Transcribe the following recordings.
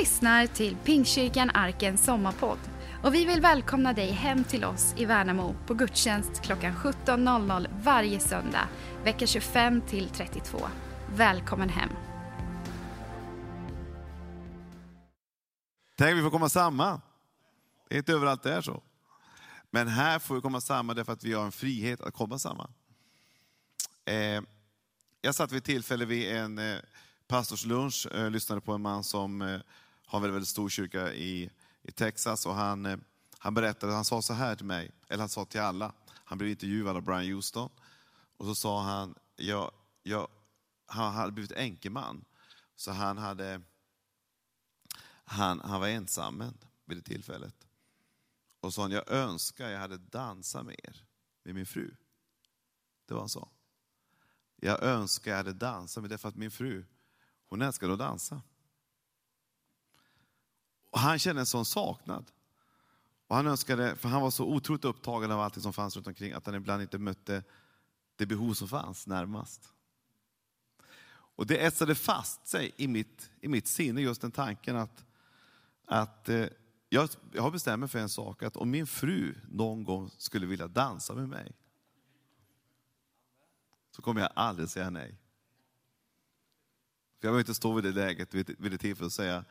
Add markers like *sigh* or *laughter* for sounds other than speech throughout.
lyssnar till Pingstkyrkan Arkens sommarpodd och vi vill välkomna dig hem till oss i Värnamo på gudstjänst klockan 17.00 varje söndag, vecka 25 till 32. Välkommen hem! Tänk vi får komma samman. Det är inte överallt det är så. Men här får vi komma samman därför att vi har en frihet att komma samman. Eh, jag satt vid ett tillfälle vid en eh, pastorslunch och lyssnade på en man som har en väldigt, väldigt stor kyrka i, i Texas. Och han, eh, han berättade, han sa så här till mig, eller han sa till alla. Han blev intervjuad av Brian Houston. Och så sa han, jag, jag, han hade blivit enkeman. Så han, hade, han, han var ensam vid det tillfället. Och sa han, jag önskar jag hade dansat mer med min fru. Det var han sa. Jag önskar jag hade dansat med därför att min fru, hon älskade att dansa. Och han kände en sån saknad. Och han önskade, för han var så otroligt upptagen av allt som fanns runt omkring att han ibland inte mötte det behov som fanns närmast. Och det etsade fast sig i mitt, i mitt sinne, just den tanken att, att eh, jag, jag har bestämt mig för en sak, att om min fru någon gång skulle vilja dansa med mig, så kommer jag aldrig säga nej. För jag vill inte stå vid det läget, vid det tillfället och säga,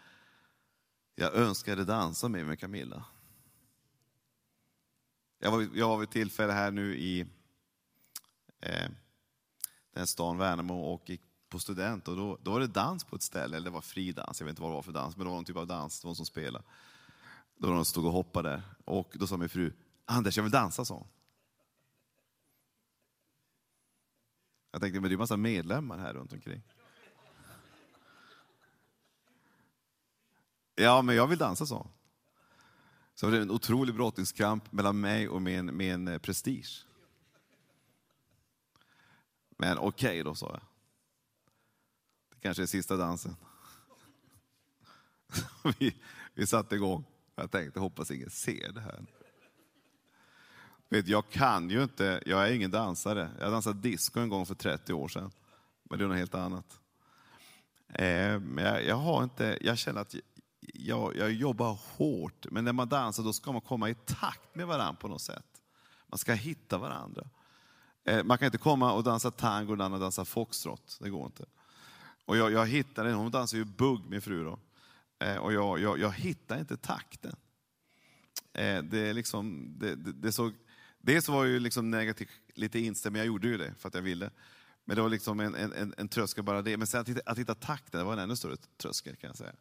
jag önskade dansa med, med Camilla. Jag var, jag var vid tillfälle här nu i eh, den stan Värnamo och gick på student och då, då var det dans på ett ställe, eller det var fri dans, jag vet inte vad det var för dans, men det var någon typ av dans, det var någon som spelade. Då var någon som stod och hoppade där och då sa min fru, Anders jag vill dansa, sa hon. Jag tänkte, men det är en massa medlemmar här runt omkring. Ja, men jag vill dansa, så. Så det är en otrolig brottningskamp mellan mig och min, min eh, prestige. Men okej okay då, sa jag. Det kanske är sista dansen. *laughs* vi, vi satte igång. Jag tänkte, hoppas ingen ser det här. Vet, jag kan ju inte, jag är ingen dansare. Jag dansade disco en gång för 30 år sedan. Men det är något helt annat. Eh, men jag, jag, har inte, jag känner att jag, jag jobbar hårt, men när man dansar då ska man komma i takt med varandra på något sätt. Man ska hitta varandra. Eh, man kan inte komma och dansa tango och den andra dansa foxtrot, det går inte. Och jag, jag hittade, hon dansar ju bugg, min fru då. Eh, och jag, jag, jag hittar inte takten. Eh, det är liksom, det, det, det såg Dels var jag ju liksom negativt lite inställd, men jag gjorde ju det för att jag ville. Men det var liksom en, en, en tröskel bara det. Men sen att hitta, att hitta takten, det var en ännu större tröskel kan jag säga.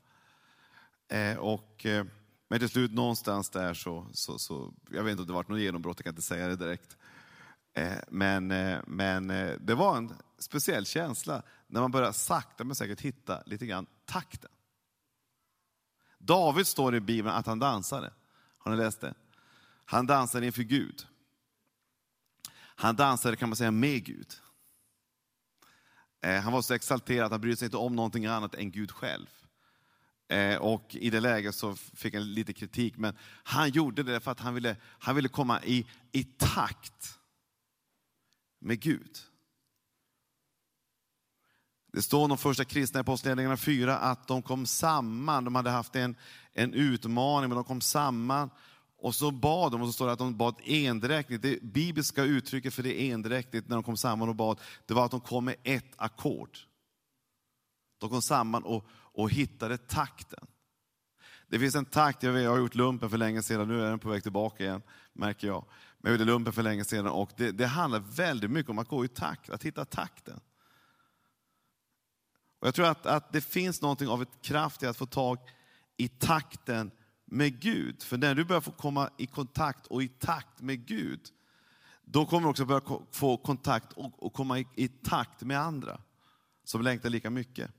Eh, och, eh, men till slut någonstans där så, så, så, jag vet inte om det var något genombrott, jag kan inte säga det direkt. Eh, men, eh, men eh, det var en speciell känsla när man börjar sakta men säkert hitta lite grann takten. David står i Bibeln att han dansade. Har ni läst det? Han dansade inför Gud. Han dansade kan man säga med Gud. Eh, han var så exalterad att han brydde sig inte om någonting annat än Gud själv. Eh, och i det läget så fick han lite kritik, men han gjorde det för att han ville, han ville komma i, i takt med Gud. Det står om de första kristna i Apostlagärningarna 4 att de kom samman, de hade haft en, en utmaning, men de kom samman och så bad de, och så står det att de bad endräktigt. Det bibliska uttrycket för det endräktigt när de kom samman och bad, det var att de kom med ett ackord. De kom samman och, och hittade takten. Det finns en takt, jag, har gjort lumpen för länge sedan, nu är den på väg tillbaka igen, märker jag. Men jag gjorde lumpen för länge sedan och det, det handlar väldigt mycket om att gå i takt, att hitta takten. Och jag tror att, att det finns någonting av ett kraft i att få tag i takten med Gud. För när du börjar få komma i kontakt och i takt med Gud, då kommer du också börja få kontakt och, komma i, takt med andra som längtar lika mycket.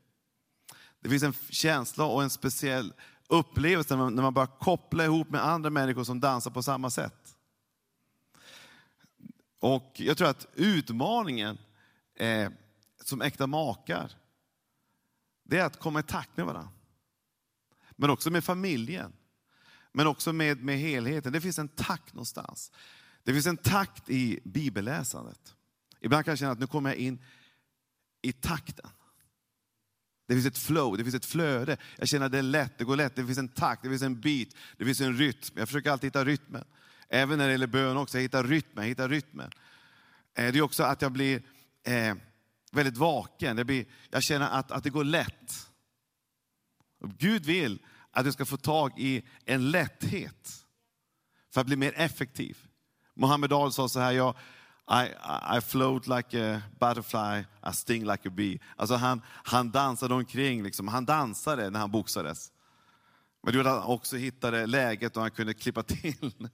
Det finns en känsla och en speciell upplevelse när man, när man börjar koppla ihop med andra människor som dansar på samma sätt. Och jag tror att utmaningen eh, som äkta makar, det är att komma i takt med varandra. Men också med familjen. Men också med, med helheten. Det finns en takt någonstans. Det finns en takt i bibelläsandet. Ibland kan jag känna att nu kommer jag in i takten. Det finns ett flow, det finns ett flöde. Jag känner att det är lätt, det går lätt, det finns en takt, det finns en bit, det finns en rytm. Jag försöker alltid hitta rytmen. Även när det gäller bön också, jag hittar rytmen, jag hittar rytmen. Eh, det är också att jag blir eh, väldigt vaken. Jag, blir, jag känner att, att det går lätt. Gud vill att du ska få tag i en lätthet för att bli mer effektiv. Muhammed Dahl sa så här, jag, i, I float like a butterfly, I sting like a bee. Alltså han, han dansade omkring, liksom. han dansade när han boxades. Men det gjorde att han också hittade läget och han kunde klippa till. *laughs*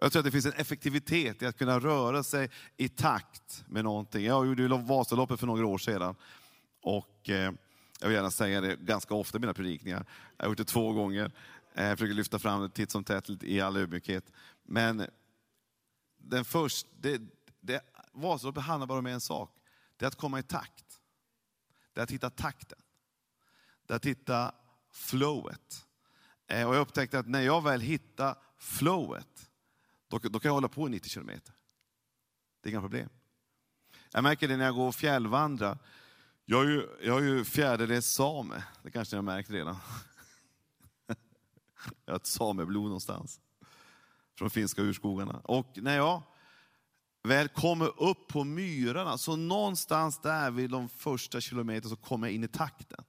Jag tror att det finns en effektivitet i att kunna röra sig i takt med någonting. Jag gjorde Vasaloppet för några år sedan. Och eh, jag vill gärna säga det ganska ofta i mina predikningar. Jag har gjort det två gånger. Eh, jag försöker lyfta fram det titt som tätt i all ödmjukhet. Men den först, det, det, Vasaloppet handlar bara om en sak. Det är att komma i takt. Det är att hitta takten. Det är att hitta flowet. Eh, och jag upptäckte att när jag väl hittar flowet, då, då kan jag hålla på i 90 kilometer. Det är inga problem. Jag märker det när jag går och fjällvandrar. Jag är ju, jag är ju fjärdedels same, det kanske ni har märkt redan. *laughs* Jag har ett sameblod någonstans. Från finska urskogarna. Och när jag väl kommer upp på myrarna, så någonstans där vid de första kilometerna så kommer jag in i takten.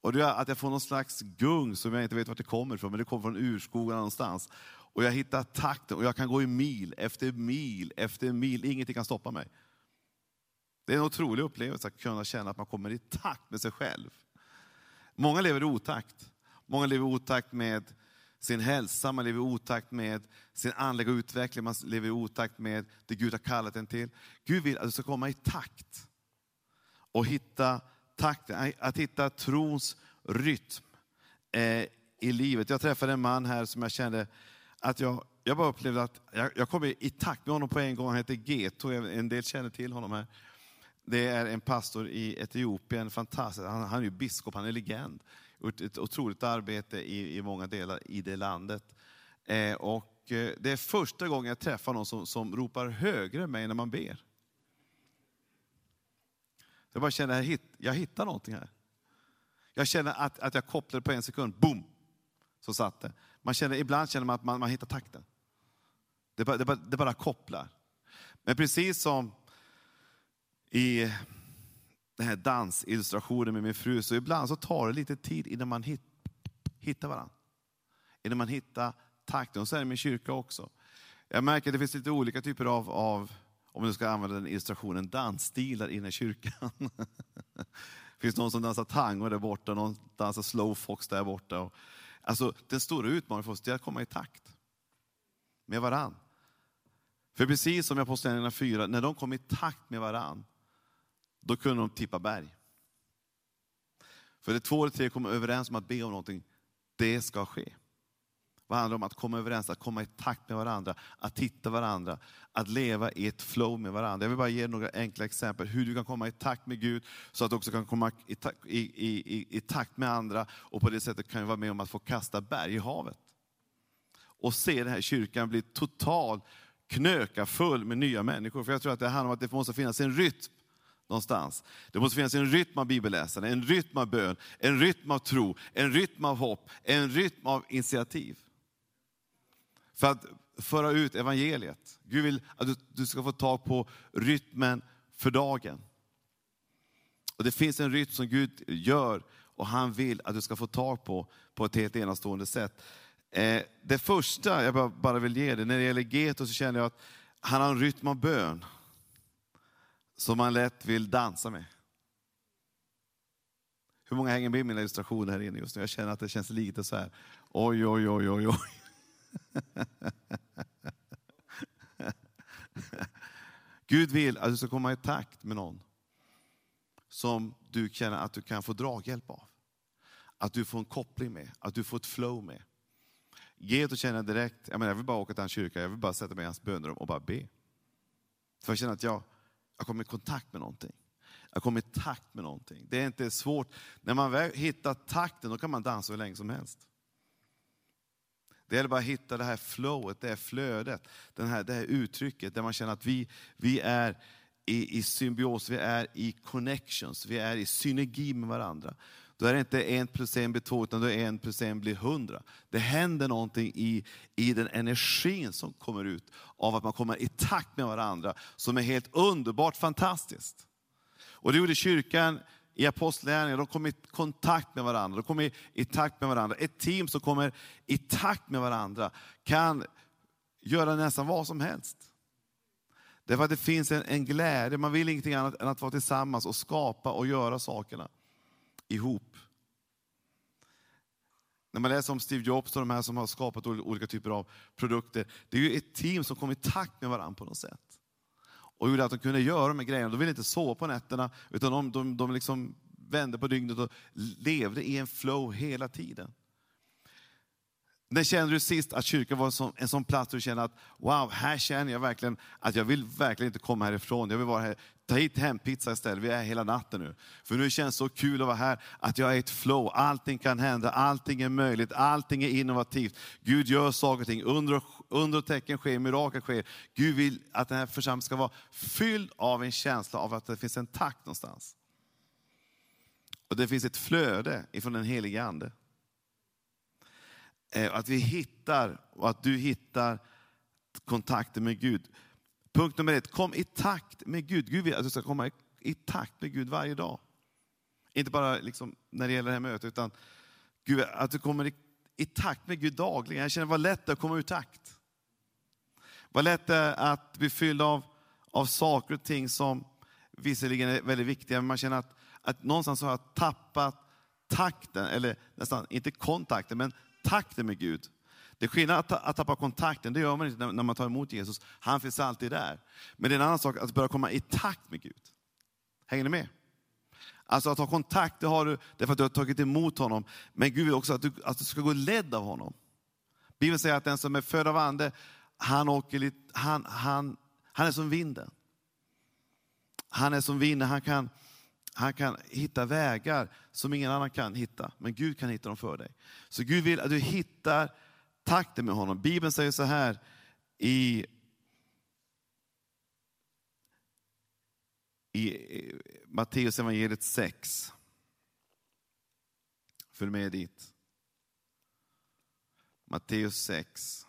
Och det gör att jag får någon slags gung som jag inte vet vart det kommer ifrån, men det kommer från urskogarna någonstans. Och jag hittar takten och jag kan gå i mil efter mil efter mil, ingenting kan stoppa mig. Det är en otrolig upplevelse att kunna känna att man kommer i takt med sig själv. Många lever i otakt. Många lever i otakt med sin hälsa, man lever i otakt med sin andliga utveckling, man lever i otakt med det Gud har kallat en till. Gud vill att du ska komma i takt och hitta takten, att hitta trons rytm eh, i livet. Jag träffade en man här som jag kände att jag, jag bara upplevde att jag, jag kom i takt med honom på en gång. Han heter Geto, en del känner till honom här. Det är en pastor i Etiopien, fantastisk. Han, han är ju biskop, han är legend. Gjort ett otroligt arbete i, i många delar i det landet. Eh, och eh, det är första gången jag träffar någon som, som ropar högre än mig när man ber. Jag bara känner, att jag hittar någonting här. Jag känner att, att jag kopplade på en sekund, boom! Så satt det. Man känner, ibland känner man att man, man hittar takten. Det bara, det, bara, det bara kopplar. Men precis som i den här dansillustrationen med min fru, så ibland så tar det lite tid innan man hit, hittar varandra. Innan man hittar takten. Och så är det med kyrka också. Jag märker att det finns lite olika typer av, av om du ska använda den illustrationen, dansstilar inne i kyrkan. det *laughs* finns någon som dansar tango där borta, någon dansar slowfox där borta. Alltså, den stora utmaningen för oss är att komma i takt med varann. För precis som i Apostlagärningarna 4, när de kom i takt med varann, då kunde de tippa berg. För det två eller tre kommer överens om att be om någonting, det ska ske. Vad handlar om? Att komma överens, att komma i takt med varandra, att hitta varandra, att leva i ett flow med varandra. Jag vill bara ge några enkla exempel hur du kan komma i takt med Gud, så att du också kan komma i, i, i, i takt med andra och på det sättet kan du vara med om att få kasta berg i havet. Och se den här kyrkan bli totalt knöka full med nya människor. För jag tror att det handlar om att det måste finnas en rytm någonstans. Det måste finnas en rytm av bibelläsande, en rytm av bön, en rytm av tro, en rytm av hopp, en rytm av initiativ. För att föra ut evangeliet. Gud vill att du, du ska få tag på rytmen för dagen. Och Det finns en rytm som Gud gör och han vill att du ska få tag på, på ett helt enastående sätt. Eh, det första jag bara vill ge dig, när det gäller Geto så känner jag att han har en rytm av bön som man lätt vill dansa med. Hur många hänger med i mina illustrationer här inne just nu? Jag känner att det känns lite så här, oj, oj, oj, oj, oj. *laughs* Gud vill att du ska komma i takt med någon som du känner att du kan få draghjälp av. Att du får en koppling med, att du får ett flow med. Geto känner direkt, jag, menar, jag vill bara åka till hans kyrka, jag vill bara sätta mig i hans bönerum och bara be. För jag känner att jag, jag kommer i kontakt med någonting. Jag kommer i takt med någonting. Det är inte svårt. När man väl hittar takten, då kan man dansa hur länge som helst. Det gäller bara att hitta det här flowet, det här flödet, den här, det här uttrycket där man känner att vi, vi är i, i symbios, vi är i connections, vi är i synergi med varandra. Då är det inte en plus en blir två, utan då är en plus en blir hundra. Det händer någonting i, i den energin som kommer ut av att man kommer i takt med varandra, som är helt underbart fantastiskt. Och det gjorde kyrkan i apostlagärningarna, de kom i kontakt med varandra, de kom i, i takt med varandra. Ett team som kommer i takt med varandra kan göra nästan vad som helst. Därför att det finns en, en glädje, man vill ingenting annat än att vara tillsammans och skapa och göra sakerna ihop. När man läser om Steve Jobs och de här som har skapat olika typer av produkter, det är ju ett team som kom i takt med varandra på något sätt. Och gjorde att de kunde göra de här grejerna. De ville inte sova på nätterna, utan de, de, de liksom vände på dygnet och levde i en flow hela tiden. När kände du sist att kyrkan var en sån, en sån plats där du kände att wow, här känner jag verkligen att jag vill verkligen inte komma härifrån. Jag vill vara här. Ta hit hempizza istället, vi är här hela natten nu. För nu känns det så kul att vara här, att jag är i ett flow. Allting kan hända, allting är möjligt, allting är innovativt. Gud gör saker och ting, under, under och tecken sker, mirakel sker. Gud vill att den här församlingen ska vara fylld av en känsla av att det finns en takt någonstans. Och det finns ett flöde ifrån den helige Ande. Eh, att vi hittar, och att du hittar kontakten med Gud. Punkt nummer ett, kom i takt med Gud. Gud vill att du ska komma i takt med Gud varje dag. Inte bara liksom när det gäller det här mötet, utan Gud, att du kommer i, i takt med Gud dagligen. Jag känner vad lätt det är att komma ur takt. Vad lätt det är att bli fylld av, av saker och ting som visserligen är väldigt viktiga, men man känner att, att någonstans har jag tappat takten, eller nästan inte kontakten, men takten med Gud. Det är skillnad att, tappa kontakten, det gör man inte när man tar emot Jesus. Han finns alltid där. Men det är en annan sak att börja komma i takt med Gud. Hänger ni med? Alltså att ha kontakt, det har du därför att du har tagit emot honom. Men Gud vill också att du, att du ska gå ledd av honom. Bibeln säger att den som är född av ande, han, åker lite, han, han, han är som vinden. Han är som vinden, han kan, han kan hitta vägar som ingen annan kan hitta, men Gud kan hitta dem för dig. Så Gud vill att du hittar kontakten med honom. Bibeln säger så här i, i Matteus evangeliet 6. Följ med dit. Matteus 6.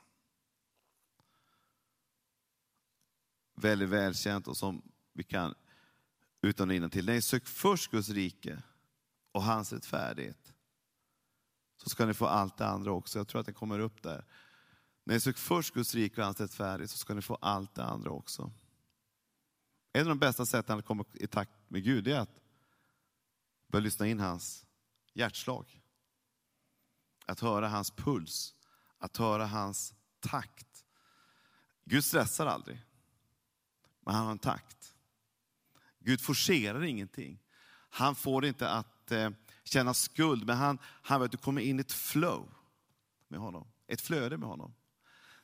Väldigt välkänt och som vi kan utan och till. Nej, sök först Guds rike och hans rättfärdighet. Så ska ni få allt det andra också. Jag tror att det kommer upp där. När ni sök först Guds rike och hans rättfärdighet så ska ni få allt det andra också. En av de bästa sätten att komma i takt med Gud är att börja lyssna in hans hjärtslag. Att höra hans puls, att höra hans takt. Gud stressar aldrig, men han har en takt. Gud forcerar ingenting. Han får inte att eh, känna skuld, men han, han vill att du kommer in i ett flow med honom. Ett flöde med honom.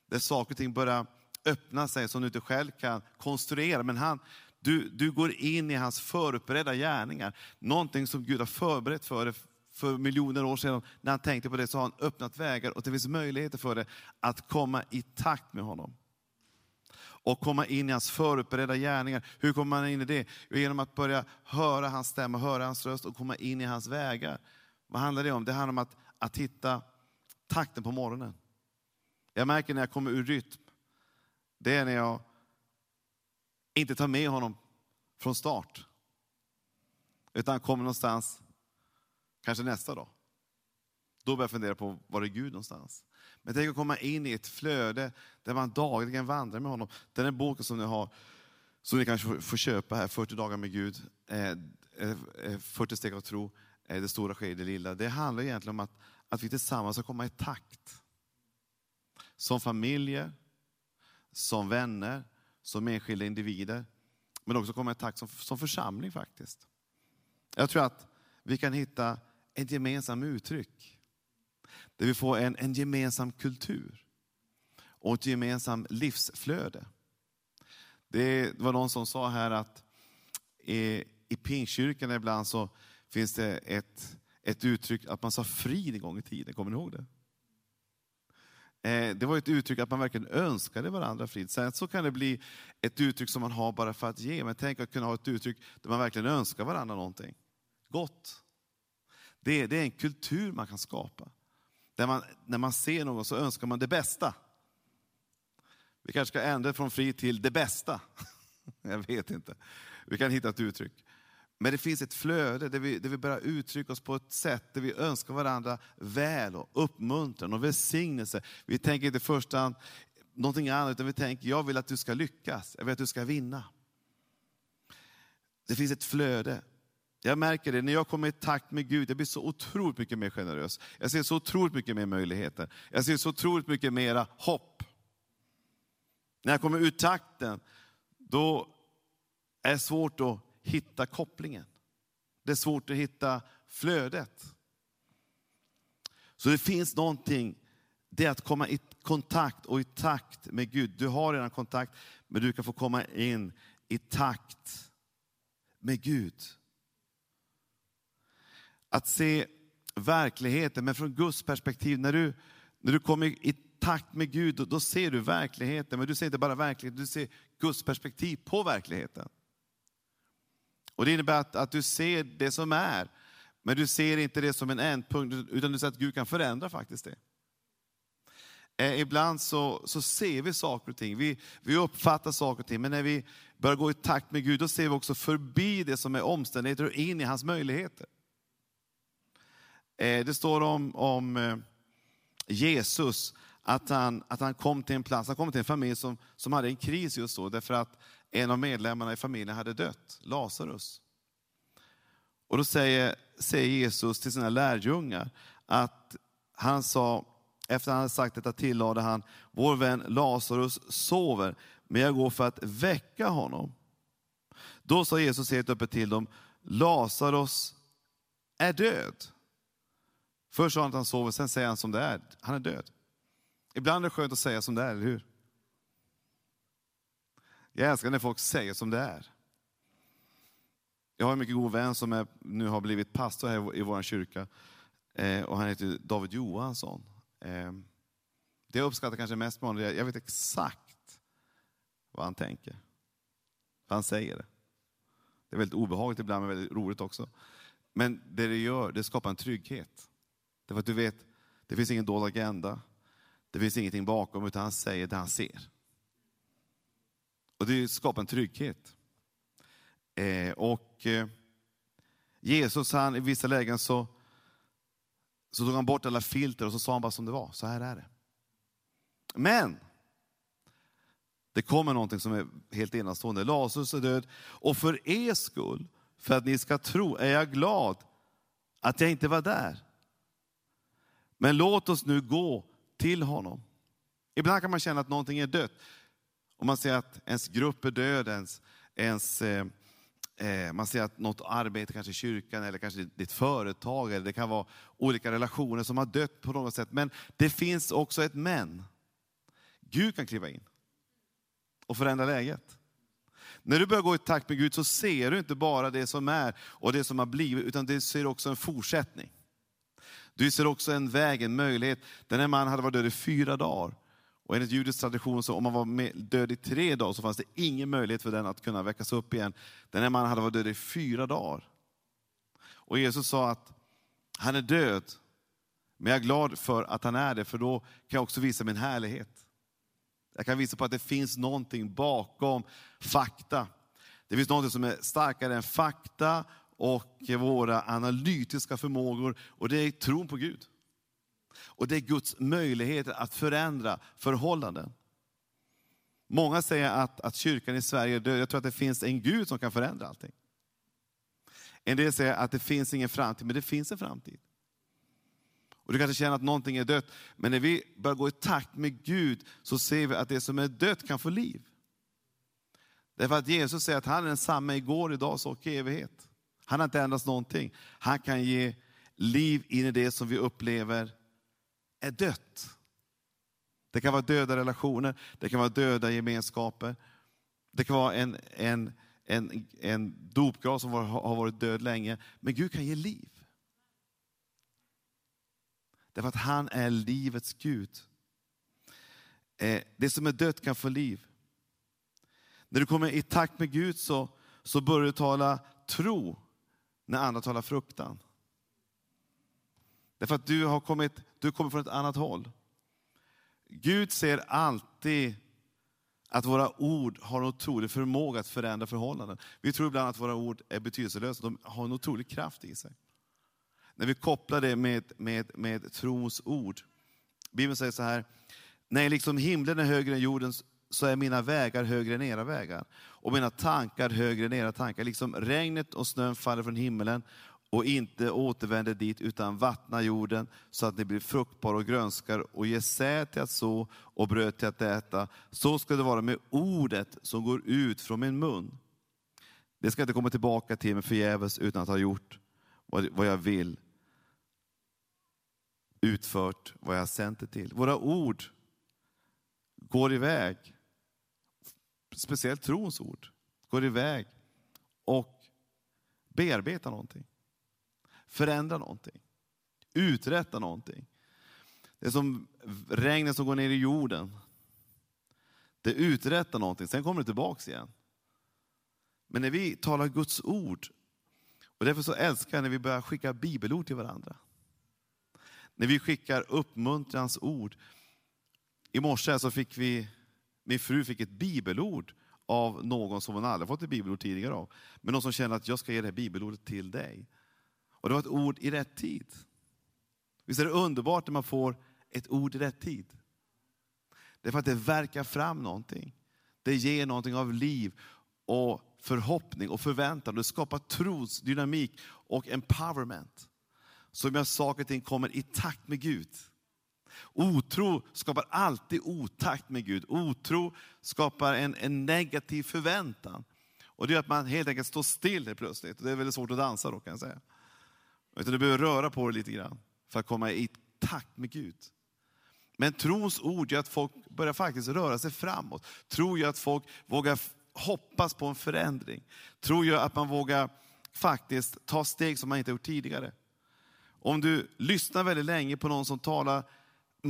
Där saker och ting börjar öppna sig som du inte själv kan konstruera. Men han, du, du går in i hans förberedda gärningar. Någonting som Gud har förberett för dig för miljoner år sedan. När han tänkte på det så har han öppnat vägar och det finns möjligheter för dig att komma i takt med honom och komma in i hans förutberedda gärningar. Hur kommer man in i det? Genom att börja höra hans stämma, höra hans röst och komma in i hans vägar. Vad handlar det om? Det handlar om att, att hitta takten på morgonen. Jag märker när jag kommer ur rytm, det är när jag inte tar med honom från start. Utan kommer någonstans, kanske nästa dag. Då börjar jag fundera på, var är Gud någonstans? Men tänk att komma in i ett flöde där man dagligen vandrar med honom. Den här boken som ni har, som ni kanske får köpa här, 40 dagar med Gud, eh, eh, eh, 40 steg av tro, det stora sker i det lilla. Det handlar egentligen om att, att vi tillsammans ska komma i takt. Som familjer, som vänner, som enskilda individer. Men också komma i takt som, som församling faktiskt. Jag tror att vi kan hitta ett gemensamt uttryck där vi får en, en gemensam kultur och ett gemensamt livsflöde. Det var någon som sa här att i, i Pingstkyrkan ibland så finns det ett, ett uttryck att man sa frid en gång i tiden. Kommer ni ihåg det? Eh, det var ett uttryck att man verkligen önskade varandra frid. Sen så kan det bli ett uttryck som man har bara för att ge. Men tänk att kunna ha ett uttryck där man verkligen önskar varandra någonting gott. Det, det är en kultur man kan skapa. Där man, när man ser någon så önskar man det bästa. Vi kanske ska ändra från fri till det bästa. *laughs* Jag vet inte. Vi kan hitta ett uttryck. Men det finns ett flöde där vi, där vi börjar uttrycka oss på ett sätt där vi önskar varandra väl och uppmuntran och välsignelse. Vi tänker inte i första hand någonting annat, utan vi tänker, jag vill att du ska lyckas, jag vill att du ska vinna. Det finns ett flöde. Jag märker det, när jag kommer i takt med Gud, jag blir så otroligt mycket mer generös. Jag ser så otroligt mycket mer möjligheter. Jag ser så otroligt mycket mera hopp. När jag kommer ur takten, då är det svårt att hitta kopplingen. Det är svårt att hitta flödet. Så det finns någonting, det är att komma i kontakt och i takt med Gud. Du har redan kontakt, men du kan få komma in i takt med Gud. Att se verkligheten, men från Guds perspektiv. När du, när du kommer i takt med Gud, då, då ser du verkligheten. Men du ser inte bara verkligheten, du ser Guds perspektiv på verkligheten. Och Det innebär att, att du ser det som är, men du ser inte det som en ändpunkt, utan du ser att Gud kan förändra faktiskt det. Eh, ibland så, så ser vi saker och ting, vi, vi uppfattar saker och ting, men när vi börjar gå i takt med Gud, då ser vi också förbi det som är omständigheter och in i hans möjligheter. Eh, det står om, om eh, Jesus, att han, att han kom till en plats, han kom till en familj som, som hade en kris just då, därför att en av medlemmarna i familjen hade dött, Lazarus. Och då säger, säger Jesus till sina lärjungar att han sa, efter han hade sagt detta tillade han, vår vän Lazarus sover, men jag går för att väcka honom. Då sa Jesus helt öppet till dem, Lazarus är död. Först sa han att han sover, sen säger han som det är, han är död. Ibland är det skönt att säga som det är, eller hur? Jag älskar när folk säger som det är. Jag har en mycket god vän som är, nu har blivit pastor här i vår kyrka. Eh, och han heter David Johansson. Eh, det jag uppskattar kanske mest med honom, jag vet exakt vad han tänker. Han säger det. Det är väldigt obehagligt ibland, men väldigt roligt också. Men det det gör, det skapar en trygghet. Därför att du vet, det finns ingen dold agenda. Det finns ingenting bakom, utan han säger det han ser. Och det skapar en trygghet. Eh, och eh, Jesus, han, i vissa lägen så, så tog han bort alla filter och så sa han bara som det var, så här är det. Men, det kommer någonting som är helt enastående. Lazarus är död och för er skull, för att ni ska tro, är jag glad att jag inte var där. Men låt oss nu gå till honom. Ibland kan man känna att någonting är dött. Om man ser att ens grupp är död, ens, ens eh, eh, man ser att något arbete, kanske i kyrkan eller kanske ditt företag, eller det kan vara olika relationer som har dött på något sätt. Men det finns också ett men. Gud kan kliva in och förändra läget. När du börjar gå i takt med Gud så ser du inte bara det som är och det som har blivit, utan du ser också en fortsättning. Du ser också en väg, en möjlighet. Den här mannen hade varit död i fyra dagar. Och enligt judisk tradition, så om man var död i tre dagar så fanns det ingen möjlighet för den att kunna väckas upp igen. Den här mannen hade varit död i fyra dagar. Och Jesus sa att han är död, men jag är glad för att han är det, för då kan jag också visa min härlighet. Jag kan visa på att det finns någonting bakom fakta. Det finns någonting som är starkare än fakta och våra analytiska förmågor, och det är tron på Gud. Och det är Guds möjligheter att förändra förhållanden. Många säger att, att kyrkan i Sverige är död. Jag tror att det finns en Gud som kan förändra allting. En del säger att det finns ingen framtid, men det finns en framtid. Och Du kanske känner att någonting är dött, men när vi börjar gå i takt med Gud så ser vi att det som är dött kan få liv. Därför att Jesus säger att han är densamme igår, idag och i evighet. Han har inte ändrat någonting. Han kan ge liv in i det som vi upplever är dött. Det kan vara döda relationer, det kan vara döda gemenskaper. Det kan vara en, en, en, en dopgrav som har varit död länge. Men Gud kan ge liv. Därför att han är livets Gud. Eh, det som är dött kan få liv. När du kommer i takt med Gud så, så börjar du tala tro när andra talar fruktan. Därför att du har kommit, du kommer från ett annat håll. Gud ser alltid att våra ord har en otrolig förmåga att förändra förhållanden. Vi tror ibland att våra ord är betydelselösa, de har en otrolig kraft i sig. När vi kopplar det med, med, med trons ord. Bibeln säger så här, när liksom himlen är högre än jorden så är mina vägar högre än era vägar. Och mina tankar högre än era tankar. Liksom regnet och snön faller från himmelen och inte återvänder dit utan vattnar jorden så att det blir fruktbar och grönskar och ger säd till att så och bröd till att äta. Så ska det vara med ordet som går ut från min mun. Det ska inte komma tillbaka till mig förgäves utan att ha gjort vad jag vill. Utfört vad jag har sänt det till. Våra ord går iväg, speciellt trons ord, går iväg och bearbetar någonting Förändrar någonting, Uträttar någonting. Det är som regnet som går ner i jorden. Det uträttar någonting, sen kommer det tillbaks igen. Men när vi talar Guds ord, och därför så älskar jag när vi börjar skicka bibelord till varandra. När vi skickar uppmuntrans ord. I morse så fick vi, min fru fick ett bibelord av någon som hon aldrig fått ett bibelord tidigare av. Men någon som känner att jag ska ge det här bibelordet till dig. Och det var ett ord i rätt tid. Visst är det underbart när man får ett ord i rätt tid? Det är för att det verkar fram någonting. Det ger någonting av liv och förhoppning och förväntan. Det skapar trosdynamik och empowerment. Som gör saker och ting kommer i takt med Gud. Otro skapar alltid otakt med Gud. Otro skapar en, en negativ förväntan. Och det gör att man helt enkelt står still plötsligt. Det är väldigt svårt att dansa då kan jag säga. Utan du behöver röra på dig lite grann för att komma i takt med Gud. Men trons ord gör att folk börjar faktiskt röra sig framåt. Tror gör att folk vågar hoppas på en förändring. Tror gör att man vågar faktiskt ta steg som man inte gjort tidigare. Om du lyssnar väldigt länge på någon som talar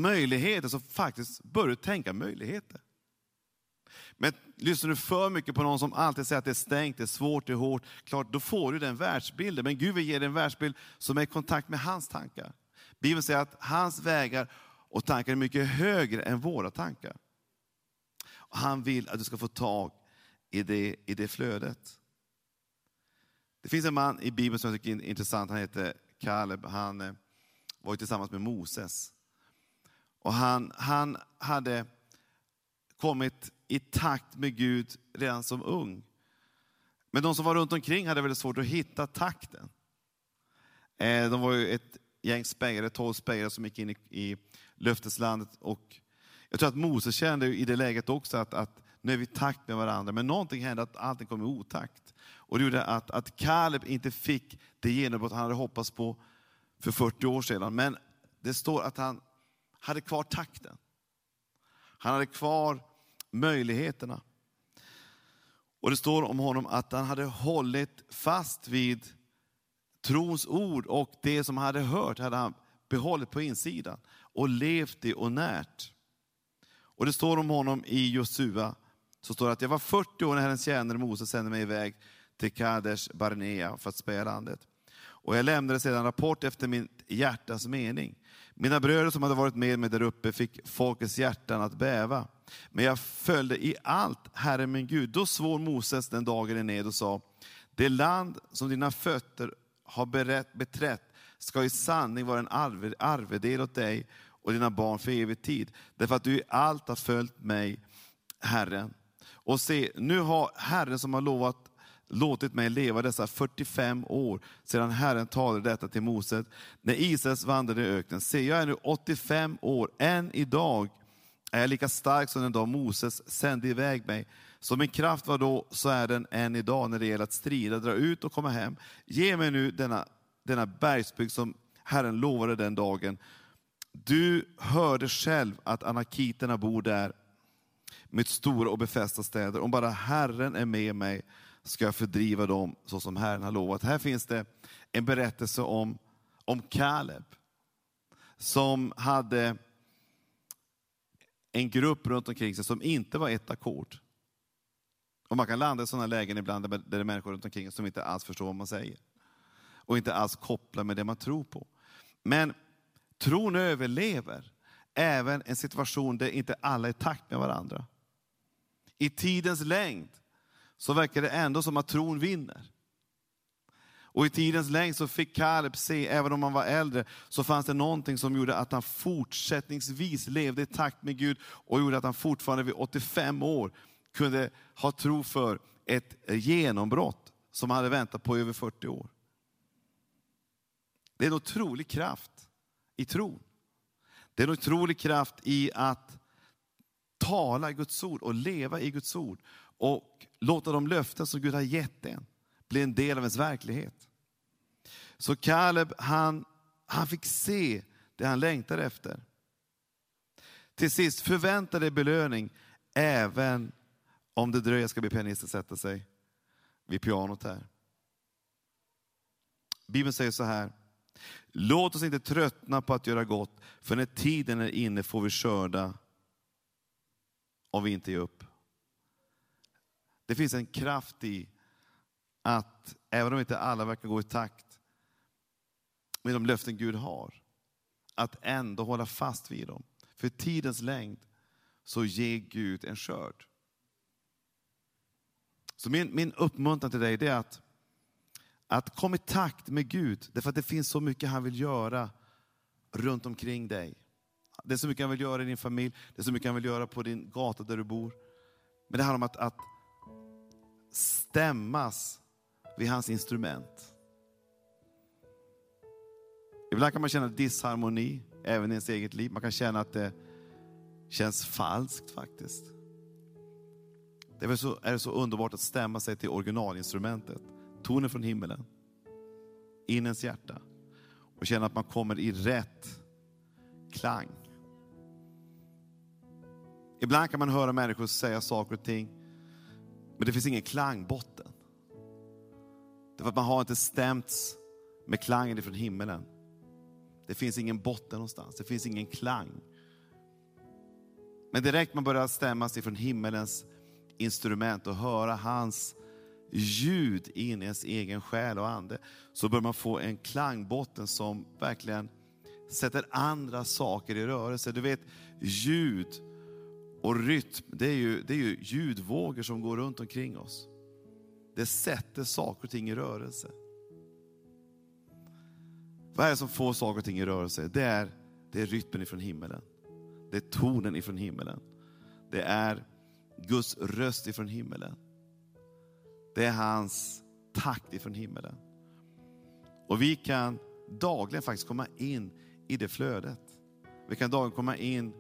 möjligheter så faktiskt börjar du tänka möjligheter. Men lyssnar du för mycket på någon som alltid säger att det är stängt, det är svårt, det är hårt, klart då får du den världsbilden. Men Gud vill ge dig en världsbild som är i kontakt med hans tankar. Bibeln säger att hans vägar och tankar är mycket högre än våra tankar. Och han vill att du ska få tag i det, i det flödet. Det finns en man i Bibeln som jag tycker är intressant, han heter Kaleb. Han eh, var tillsammans med Moses. Och han, han hade kommit i takt med Gud redan som ung. Men de som var runt omkring hade väldigt svårt att hitta takten. Eh, de var ju ett gäng spejare, tolv spejare som gick in i, löfteslandet. Och jag tror att Mose kände i det läget också att, att nu är vi i takt med varandra. Men någonting hände att allting kom i otakt. Och det gjorde att, att Kaleb inte fick det genombrott han hade hoppats på för 40 år sedan. Men det står att han hade kvar takten. Han hade kvar möjligheterna. Och det står om honom att han hade hållit fast vid trons ord och det som han hade hört hade han behållit på insidan och levt det och närt. Och det står om honom i Josua, så står det att jag var 40 år när Herrens tjänare Moses sände mig iväg till Kadesh Barnea för att spöa landet. Och jag lämnade sedan rapport efter mitt hjärtas mening. Mina bröder som hade varit med mig där uppe fick folkets hjärtan att bäva. Men jag följde i allt Herren min Gud. Då svor Moses den dagen ned och sa, det land som dina fötter har berett, beträtt ska i sanning vara en arve, arvedel åt dig och dina barn för evig tid. Därför att du i allt har följt mig, Herren. Och se, nu har Herren som har lovat låtit mig leva dessa 45 år sedan Herren talade detta till Moses när Israels vandrade i öknen. Se, jag är nu 85 år, än idag är jag lika stark som den dag Moses sände iväg mig. Som min kraft var då, så är den än idag när det gäller att strida, dra ut och komma hem. Ge mig nu denna, denna bergsbygd som Herren lovade den dagen. Du hörde själv att anakiterna bor där mitt stora och befästa städer. Om bara Herren är med mig ska jag fördriva dem så som Herren har lovat. Här finns det en berättelse om, om Kaleb som hade en grupp runt omkring sig som inte var ett ackord. Och man kan landa i sådana lägen ibland där det är människor runt omkring som inte alls förstår vad man säger. Och inte alls kopplar med det man tror på. Men tron överlever även en situation där inte alla är i takt med varandra. I tidens längd så verkar det ändå som att tron vinner. Och i tidens längd så fick Kaleb se, även om han var äldre, så fanns det någonting som gjorde att han fortsättningsvis levde i takt med Gud och gjorde att han fortfarande vid 85 år kunde ha tro för ett genombrott som han hade väntat på i över 40 år. Det är en otrolig kraft i tron. Det är en otrolig kraft i att tala Guds ord och leva i Guds ord och låta de löften som Gud har gett en bli en del av ens verklighet. Så Kaleb, han, han fick se det han längtade efter. Till sist, förvänta dig belöning även om det dröjer ska be pianisten sätta sig vid pianot här. Bibeln säger så här, låt oss inte tröttna på att göra gott, för när tiden är inne får vi skörda om vi inte ger upp. Det finns en kraft i att, även om inte alla verkar gå i takt med de löften Gud har, att ändå hålla fast vid dem. För tidens längd så ger Gud en skörd. Så min, min uppmuntran till dig är att, att kom i takt med Gud, därför att det finns så mycket han vill göra runt omkring dig. Det är så mycket han vill göra i din familj, det är så mycket han vill göra på din gata där du bor. Men det handlar om att, att stämmas vid hans instrument. Ibland kan man känna disharmoni, även i ens eget liv. Man kan känna att det känns falskt faktiskt. Därför så är det så underbart att stämma sig till originalinstrumentet, tonen från himmelen, in ens hjärta och känna att man kommer i rätt klang. Ibland kan man höra människor säga saker och ting, men det finns ingen klangbotten. Därför att man har inte stämts med klangen ifrån himmelen. Det finns ingen botten någonstans, det finns ingen klang. Men direkt man börjar stämmas ifrån himmelens instrument och höra hans ljud in i ens egen själ och ande, så bör man få en klangbotten som verkligen sätter andra saker i rörelse. Du vet, ljud och rytm, det är ju, det är ju ljudvågor som går runt omkring oss. Det sätter saker och ting i rörelse. Vad är det som får saker och ting i rörelse? Det är, det är rytmen ifrån himmelen. Det är tonen ifrån himmelen. Det är Guds röst ifrån himmelen. Det är hans takt ifrån himmelen. Och vi kan dagligen faktiskt komma in i det flödet. Vi kan dagligen komma in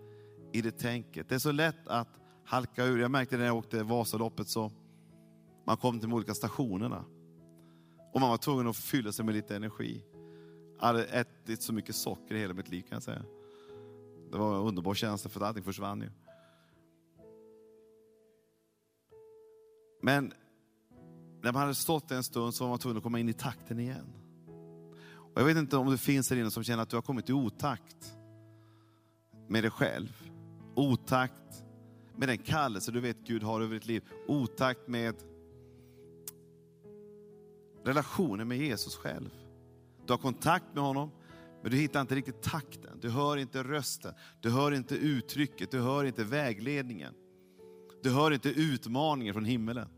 i det tänket. Det är så lätt att halka ur. Jag märkte när jag åkte Vasaloppet så man kom till de olika stationerna. Och man var tvungen att fylla sig med lite energi. Jag hade ätit så mycket socker i hela mitt liv kan jag säga. Det var en underbar känsla för att allting försvann ju. Men när man hade stått en stund så var man tvungen att komma in i takten igen. Och jag vet inte om det finns här inne som känner att du har kommit i otakt med dig själv. Otakt med den kallelse du vet Gud har över ditt liv. Otakt med relationen med Jesus själv. Du har kontakt med honom, men du hittar inte riktigt takten. Du hör inte rösten, du hör inte uttrycket, du hör inte vägledningen. Du hör inte utmaningen från himmelen.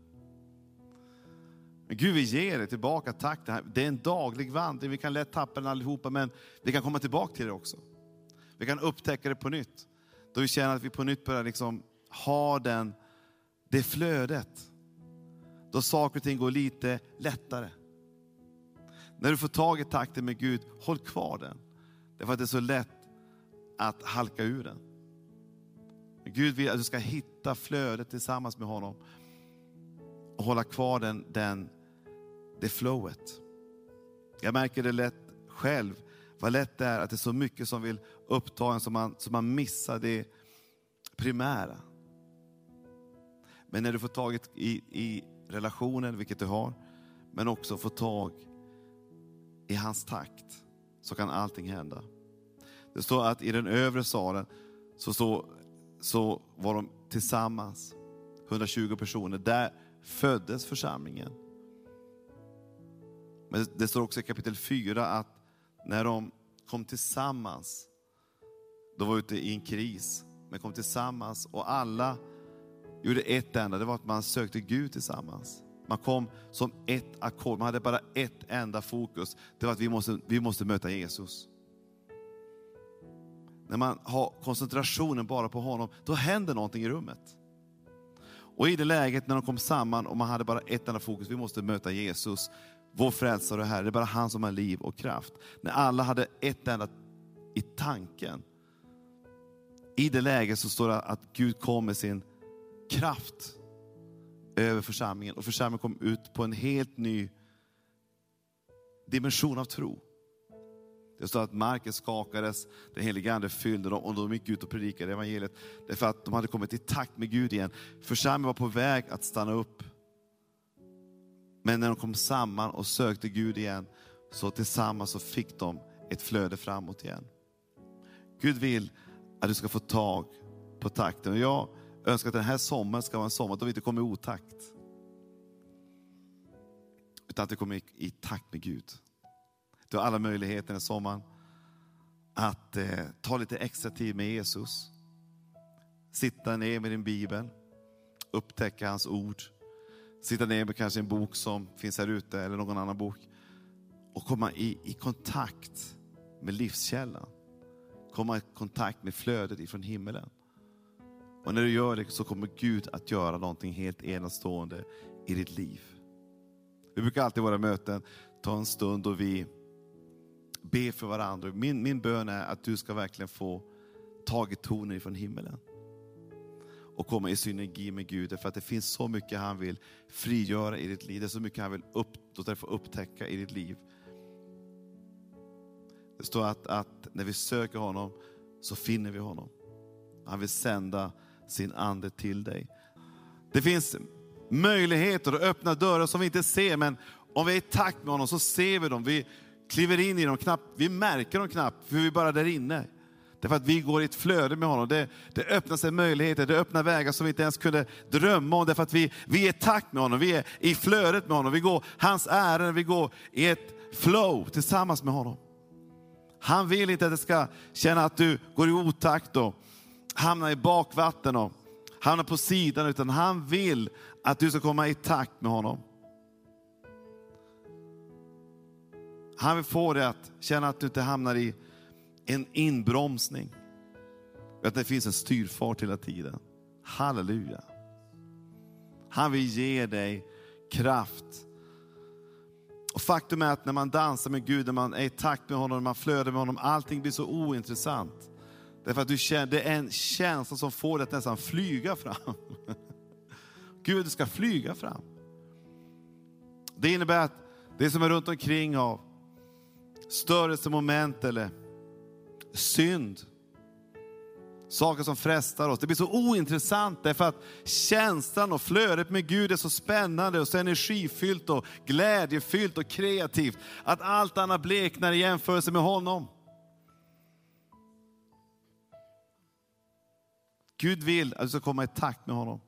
Men Gud vill ge dig tillbaka takten. Det är en daglig vandring, vi kan lätt tappa den allihopa, men vi kan komma tillbaka till det också. Vi kan upptäcka det på nytt. Då vi känner att vi på nytt börjar liksom ha den, det flödet. Då saker och ting går lite lättare. När du får tag i takten med Gud, håll kvar den. Därför att det är så lätt att halka ur den. Gud vill att du ska hitta flödet tillsammans med honom och hålla kvar den, den, det flowet. Jag märker det lätt själv, vad lätt det är att det är så mycket som vill uppta en så man, som man missar det primära. Men när du får tag i, i relationen, vilket du har, men också får tag i hans takt, så kan allting hända. Det står att i den övre salen så så, så var de tillsammans, 120 personer. Där föddes församlingen. Men det står också i kapitel 4 att när de kom tillsammans, de var ute i en kris, men kom tillsammans och alla gjorde ett enda, det var att man sökte Gud tillsammans. Man kom som ett ackord, man hade bara ett enda fokus. Det var att vi måste, vi måste möta Jesus. När man har koncentrationen bara på honom, då händer någonting i rummet. Och i det läget när de kom samman och man hade bara ett enda fokus, vi måste möta Jesus, vår frälsare och Herre, det är bara han som har liv och kraft. När alla hade ett enda i tanken, i det läget så står det att Gud kom med sin kraft över församlingen och församlingen kom ut på en helt ny dimension av tro. Det står att marken skakades, den helige Ande fyllde dem och de gick ut och predikade evangeliet. Därför att de hade kommit i takt med Gud igen. Församlingen var på väg att stanna upp. Men när de kom samman och sökte Gud igen, så tillsammans så fick de ett flöde framåt igen. Gud vill att du ska få tag på takten. Och jag önskar att den här sommaren ska vara en sommar då vi inte kommer i otakt. Utan att vi kommer i takt med Gud. Du har alla möjligheter den här sommaren att eh, ta lite extra tid med Jesus. Sitta ner med din bibel, upptäcka hans ord. Sitta ner med kanske en bok som finns här ute eller någon annan bok. Och komma i, i kontakt med livskällan. Komma i kontakt med flödet ifrån himmelen. Och när du gör det så kommer Gud att göra någonting helt enastående i ditt liv. Vi brukar alltid i våra möten ta en stund och vi ber för varandra. Min, min bön är att du ska verkligen få tag i tonen ifrån himmelen. Och komma i synergi med Gud, för att det finns så mycket han vill frigöra i ditt liv. Det är så mycket han vill upp, låta dig få upptäcka i ditt liv. Det står att, att när vi söker honom så finner vi honom. Han vill sända sin ande till dig. Det finns möjligheter och öppna dörrar som vi inte ser, men om vi är i takt med honom så ser vi dem. Vi kliver in i dem knappt, vi märker dem knappt, för vi är bara där inne. Därför att vi går i ett flöde med honom. Det, det öppnar sig möjligheter, det öppnar vägar som vi inte ens kunde drömma om. Därför att vi, vi är i takt med honom, vi är i flödet med honom. Vi går hans ärenden, vi går i ett flow tillsammans med honom. Han vill inte att det ska känna att du går i otakt och hamnar i bakvatten och hamnar på sidan, utan han vill att du ska komma i takt med honom. Han vill få dig att känna att du inte hamnar i en inbromsning. Att det finns en styrfart hela tiden. Halleluja. Han vill ge dig kraft. Och Faktum är att när man dansar med Gud, när man är i takt med honom, när man flödar med honom, allting blir så ointressant. Därför att du känner, det är en känsla som får dig att nästan flyga fram. *laughs* Gud ska flyga fram. Det innebär att det som är runt omkring av störelsemoment eller synd, saker som frestar oss. Det blir så ointressant därför att känslan och flödet med Gud är så spännande och så energifyllt och glädjefyllt och kreativt att allt annat bleknar i jämförelse med honom. Gud vill att du ska komma i takt med honom.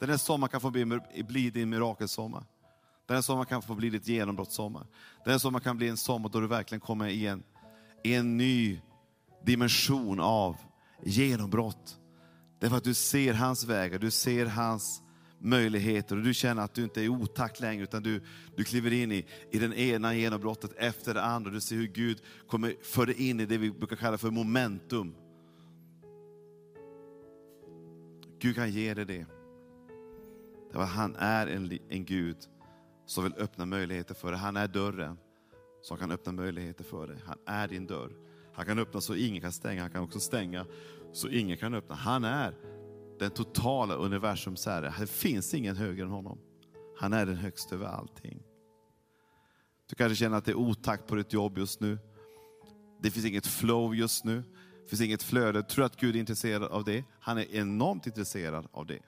Den här sommaren kan få bli, bli din mirakelsommar. Den här sommaren kan få bli ditt genombrottssommar. Den här sommaren kan bli en sommar då du verkligen kommer i en, i en ny dimension av genombrott. Därför att du ser hans vägar, du ser hans möjligheter och du känner att du inte är i otakt längre utan du, du kliver in i, i den ena genombrottet efter det andra. Du ser hur Gud kommer för dig in i det vi brukar kalla för momentum. Gud kan ge dig det. Därför att han är en, en Gud som vill öppna möjligheter för dig. Han är dörren som kan öppna möjligheter för dig. Han är din dörr. Han kan öppna så ingen kan stänga, han kan också stänga så ingen kan öppna. Han är den totala universums herre. Det finns ingen högre än honom. Han är den högsta över allting. Du kanske känner att det är otakt på ditt jobb just nu. Det finns inget flow just nu. Det finns inget flöde. Tror att Gud är intresserad av det? Han är enormt intresserad av det.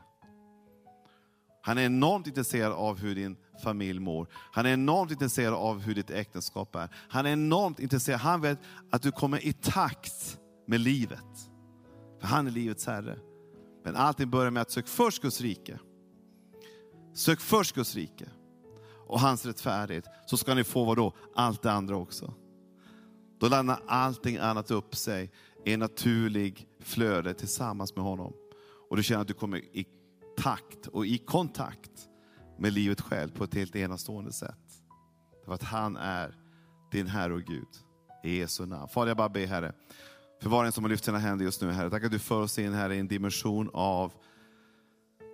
Han är enormt intresserad av hur din familj mår. Han är enormt intresserad av hur ditt äktenskap är. Han är enormt intresserad, han vet att du kommer i takt med livet. För han är livets herre. Men allting börjar med att sök först Guds rike. Sök först Guds rike och hans rättfärdighet, så ska ni få vad då? Allt det andra också. Då landar allting annat upp sig i en naturlig flöde tillsammans med honom. Och du känner att du kommer i takt och i kontakt med livet själv på ett helt enastående sätt. För att han är din Herre och Gud. I Jesu namn. Fader, jag bara ber Herre, för var och en som har lyft sina händer just nu Herre, tack att du för oss in Herre i en dimension av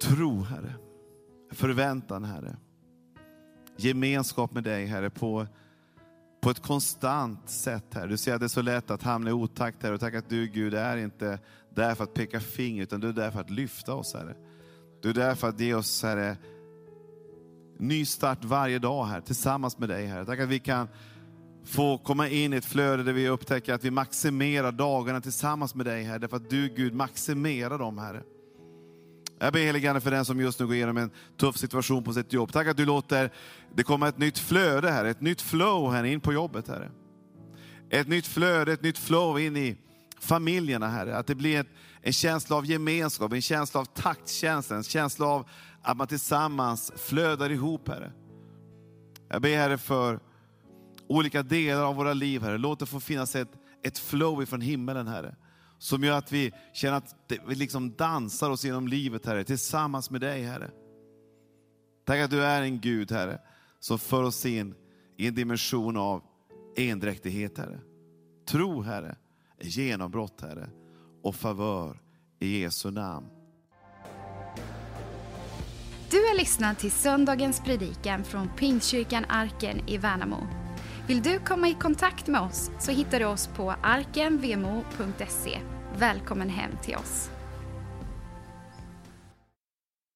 tro Herre. Förväntan Herre. Gemenskap med dig Herre på, på ett konstant sätt Herre. Du ser att det är så lätt att hamna i otakt Herre. Och tack att du Gud är inte där för att peka finger, utan du är där för att lyfta oss Herre. Du är där för att ge oss Herre, ny start varje dag här tillsammans med dig Herre. Tack att vi kan få komma in i ett flöde där vi upptäcker att vi maximerar dagarna tillsammans med dig Herre. Därför att du Gud maximerar dem Herre. Jag ber heligande för den som just nu går igenom en tuff situation på sitt jobb. Tack att du låter det komma ett nytt flöde här, ett nytt flow här in på jobbet Herre. Ett nytt flöde, ett nytt flow in i familjerna Herre. Att det blir ett, en känsla av gemenskap, en känsla av taktkänsla, en känsla av att man tillsammans flödar ihop Herre. Jag ber Herre för olika delar av våra liv Herre. Låt det få finnas ett, ett flow ifrån himmelen Herre. Som gör att vi känner att vi liksom dansar oss genom livet Herre, tillsammans med dig Herre. Tack att du är en Gud Herre, som för oss in i en dimension av endräktighet Herre. Tro Herre, genombrott Herre och favör i Jesu namn. Du har lyssnat till söndagens predikan från Pingstkyrkan Arken i Värnamo. Vill du komma i kontakt med oss så hittar du oss på arkenvmo.se. Välkommen hem till oss.